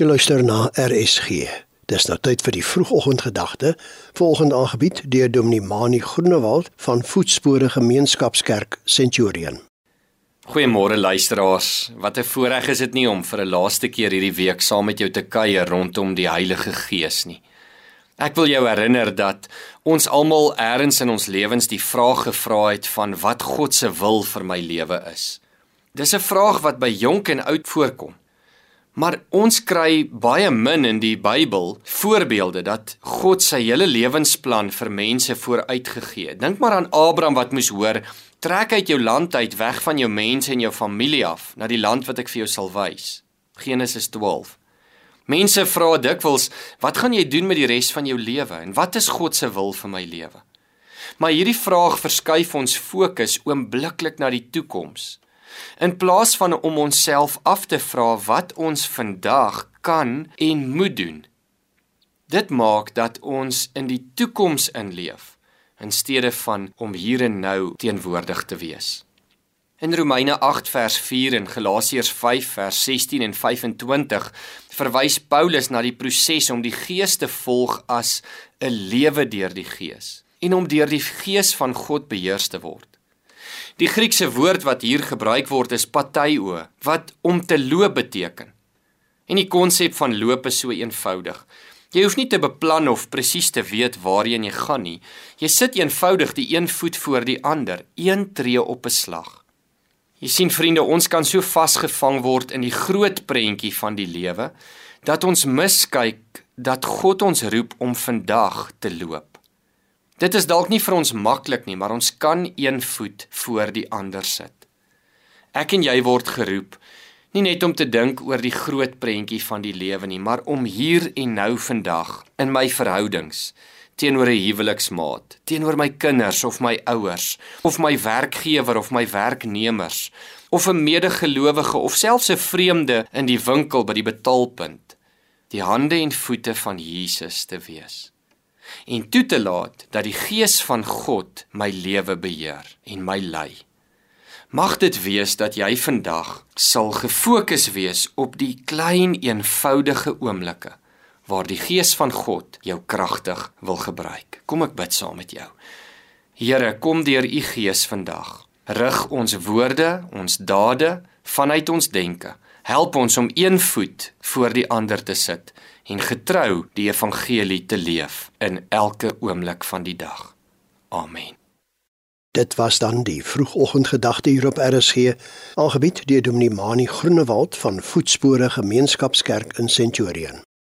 Jy luister na RSG. Dis nou tyd vir die vroegoggendgedagte, volgende aangebied deur Dominee Mani Groenewald van Voetspore Gemeenskapskerk Centurion. Goeiemôre luisteraars. Wat 'n voorreg is dit nie om vir 'n laaste keer hierdie week saam met jou te kuier rondom die Heilige Gees nie. Ek wil jou herinner dat ons almal eers in ons lewens die vraag gevra het van wat God se wil vir my lewe is. Dis 'n vraag wat by jonk en oud voorkom. Maar ons kry baie min in die Bybel voorbeelde dat God sy hele lewensplan vir mense vooruitgegee het. Dink maar aan Abraham wat moes hoor, trek uit jou land uit weg van jou mense en jou familie af na die land wat ek vir jou sal wys. Genesis 12. Mense vra dikwels, wat gaan jy doen met die res van jou lewe en wat is God se wil vir my lewe? Maar hierdie vraag verskuif ons fokus oombliklik na die toekoms in plaas van om onsself af te vra wat ons vandag kan en moet doen. Dit maak dat ons in die toekoms inleef in steede van om hier en nou teenwoordig te wees. In Romeine 8 vers 4 en Galasiërs 5 vers 16 en 25 verwys Paulus na die proses om die Gees te volg as 'n lewe deur die Gees en om deur die Gees van God beheers te word. Die Griekse woord wat hier gebruik word is pateio, wat om te loop beteken. En die konsep van loop is so eenvoudig. Jy hoef nie te beplan of presies te weet waarheen jy gaan nie. Jy sit eenvoudig die een voet voor die ander, een tree op 'n slag. Jy sien vriende, ons kan so vasgevang word in die groot prentjie van die lewe dat ons miskyk dat God ons roep om vandag te loop. Dit is dalk nie vir ons maklik nie, maar ons kan een voet voor die ander sit. Ek en jy word geroep nie net om te dink oor die groot prentjie van die lewe nie, maar om hier en nou vandag in my verhoudings teenoor 'n huweliksmaat, teenoor my kinders of my ouers, of my werkgewer of my werknemers, of 'n medegelowige of selfs 'n vreemde in die winkel by die betaalpunt, die hande en voete van Jesus te wees en toe te laat dat die gees van God my lewe beheer en my lei. Mag dit wees dat jy vandag sal gefokus wees op die klein eenvoudige oomblikke waar die gees van God jou kragtig wil gebruik. Kom ek bid saam met jou. Here, kom deur u gees vandag. Rig ons woorde, ons dade vanuit ons denke. Help ons om een voet voor die ander te sit en getrou die evangelie te leef in elke oomblik van die dag. Amen. Dit was dan die vroegoggendgedagte hier op RSG, aangebied deur Dominee Mani Groenewald van Voetspore Gemeenskapskerk in Centurion.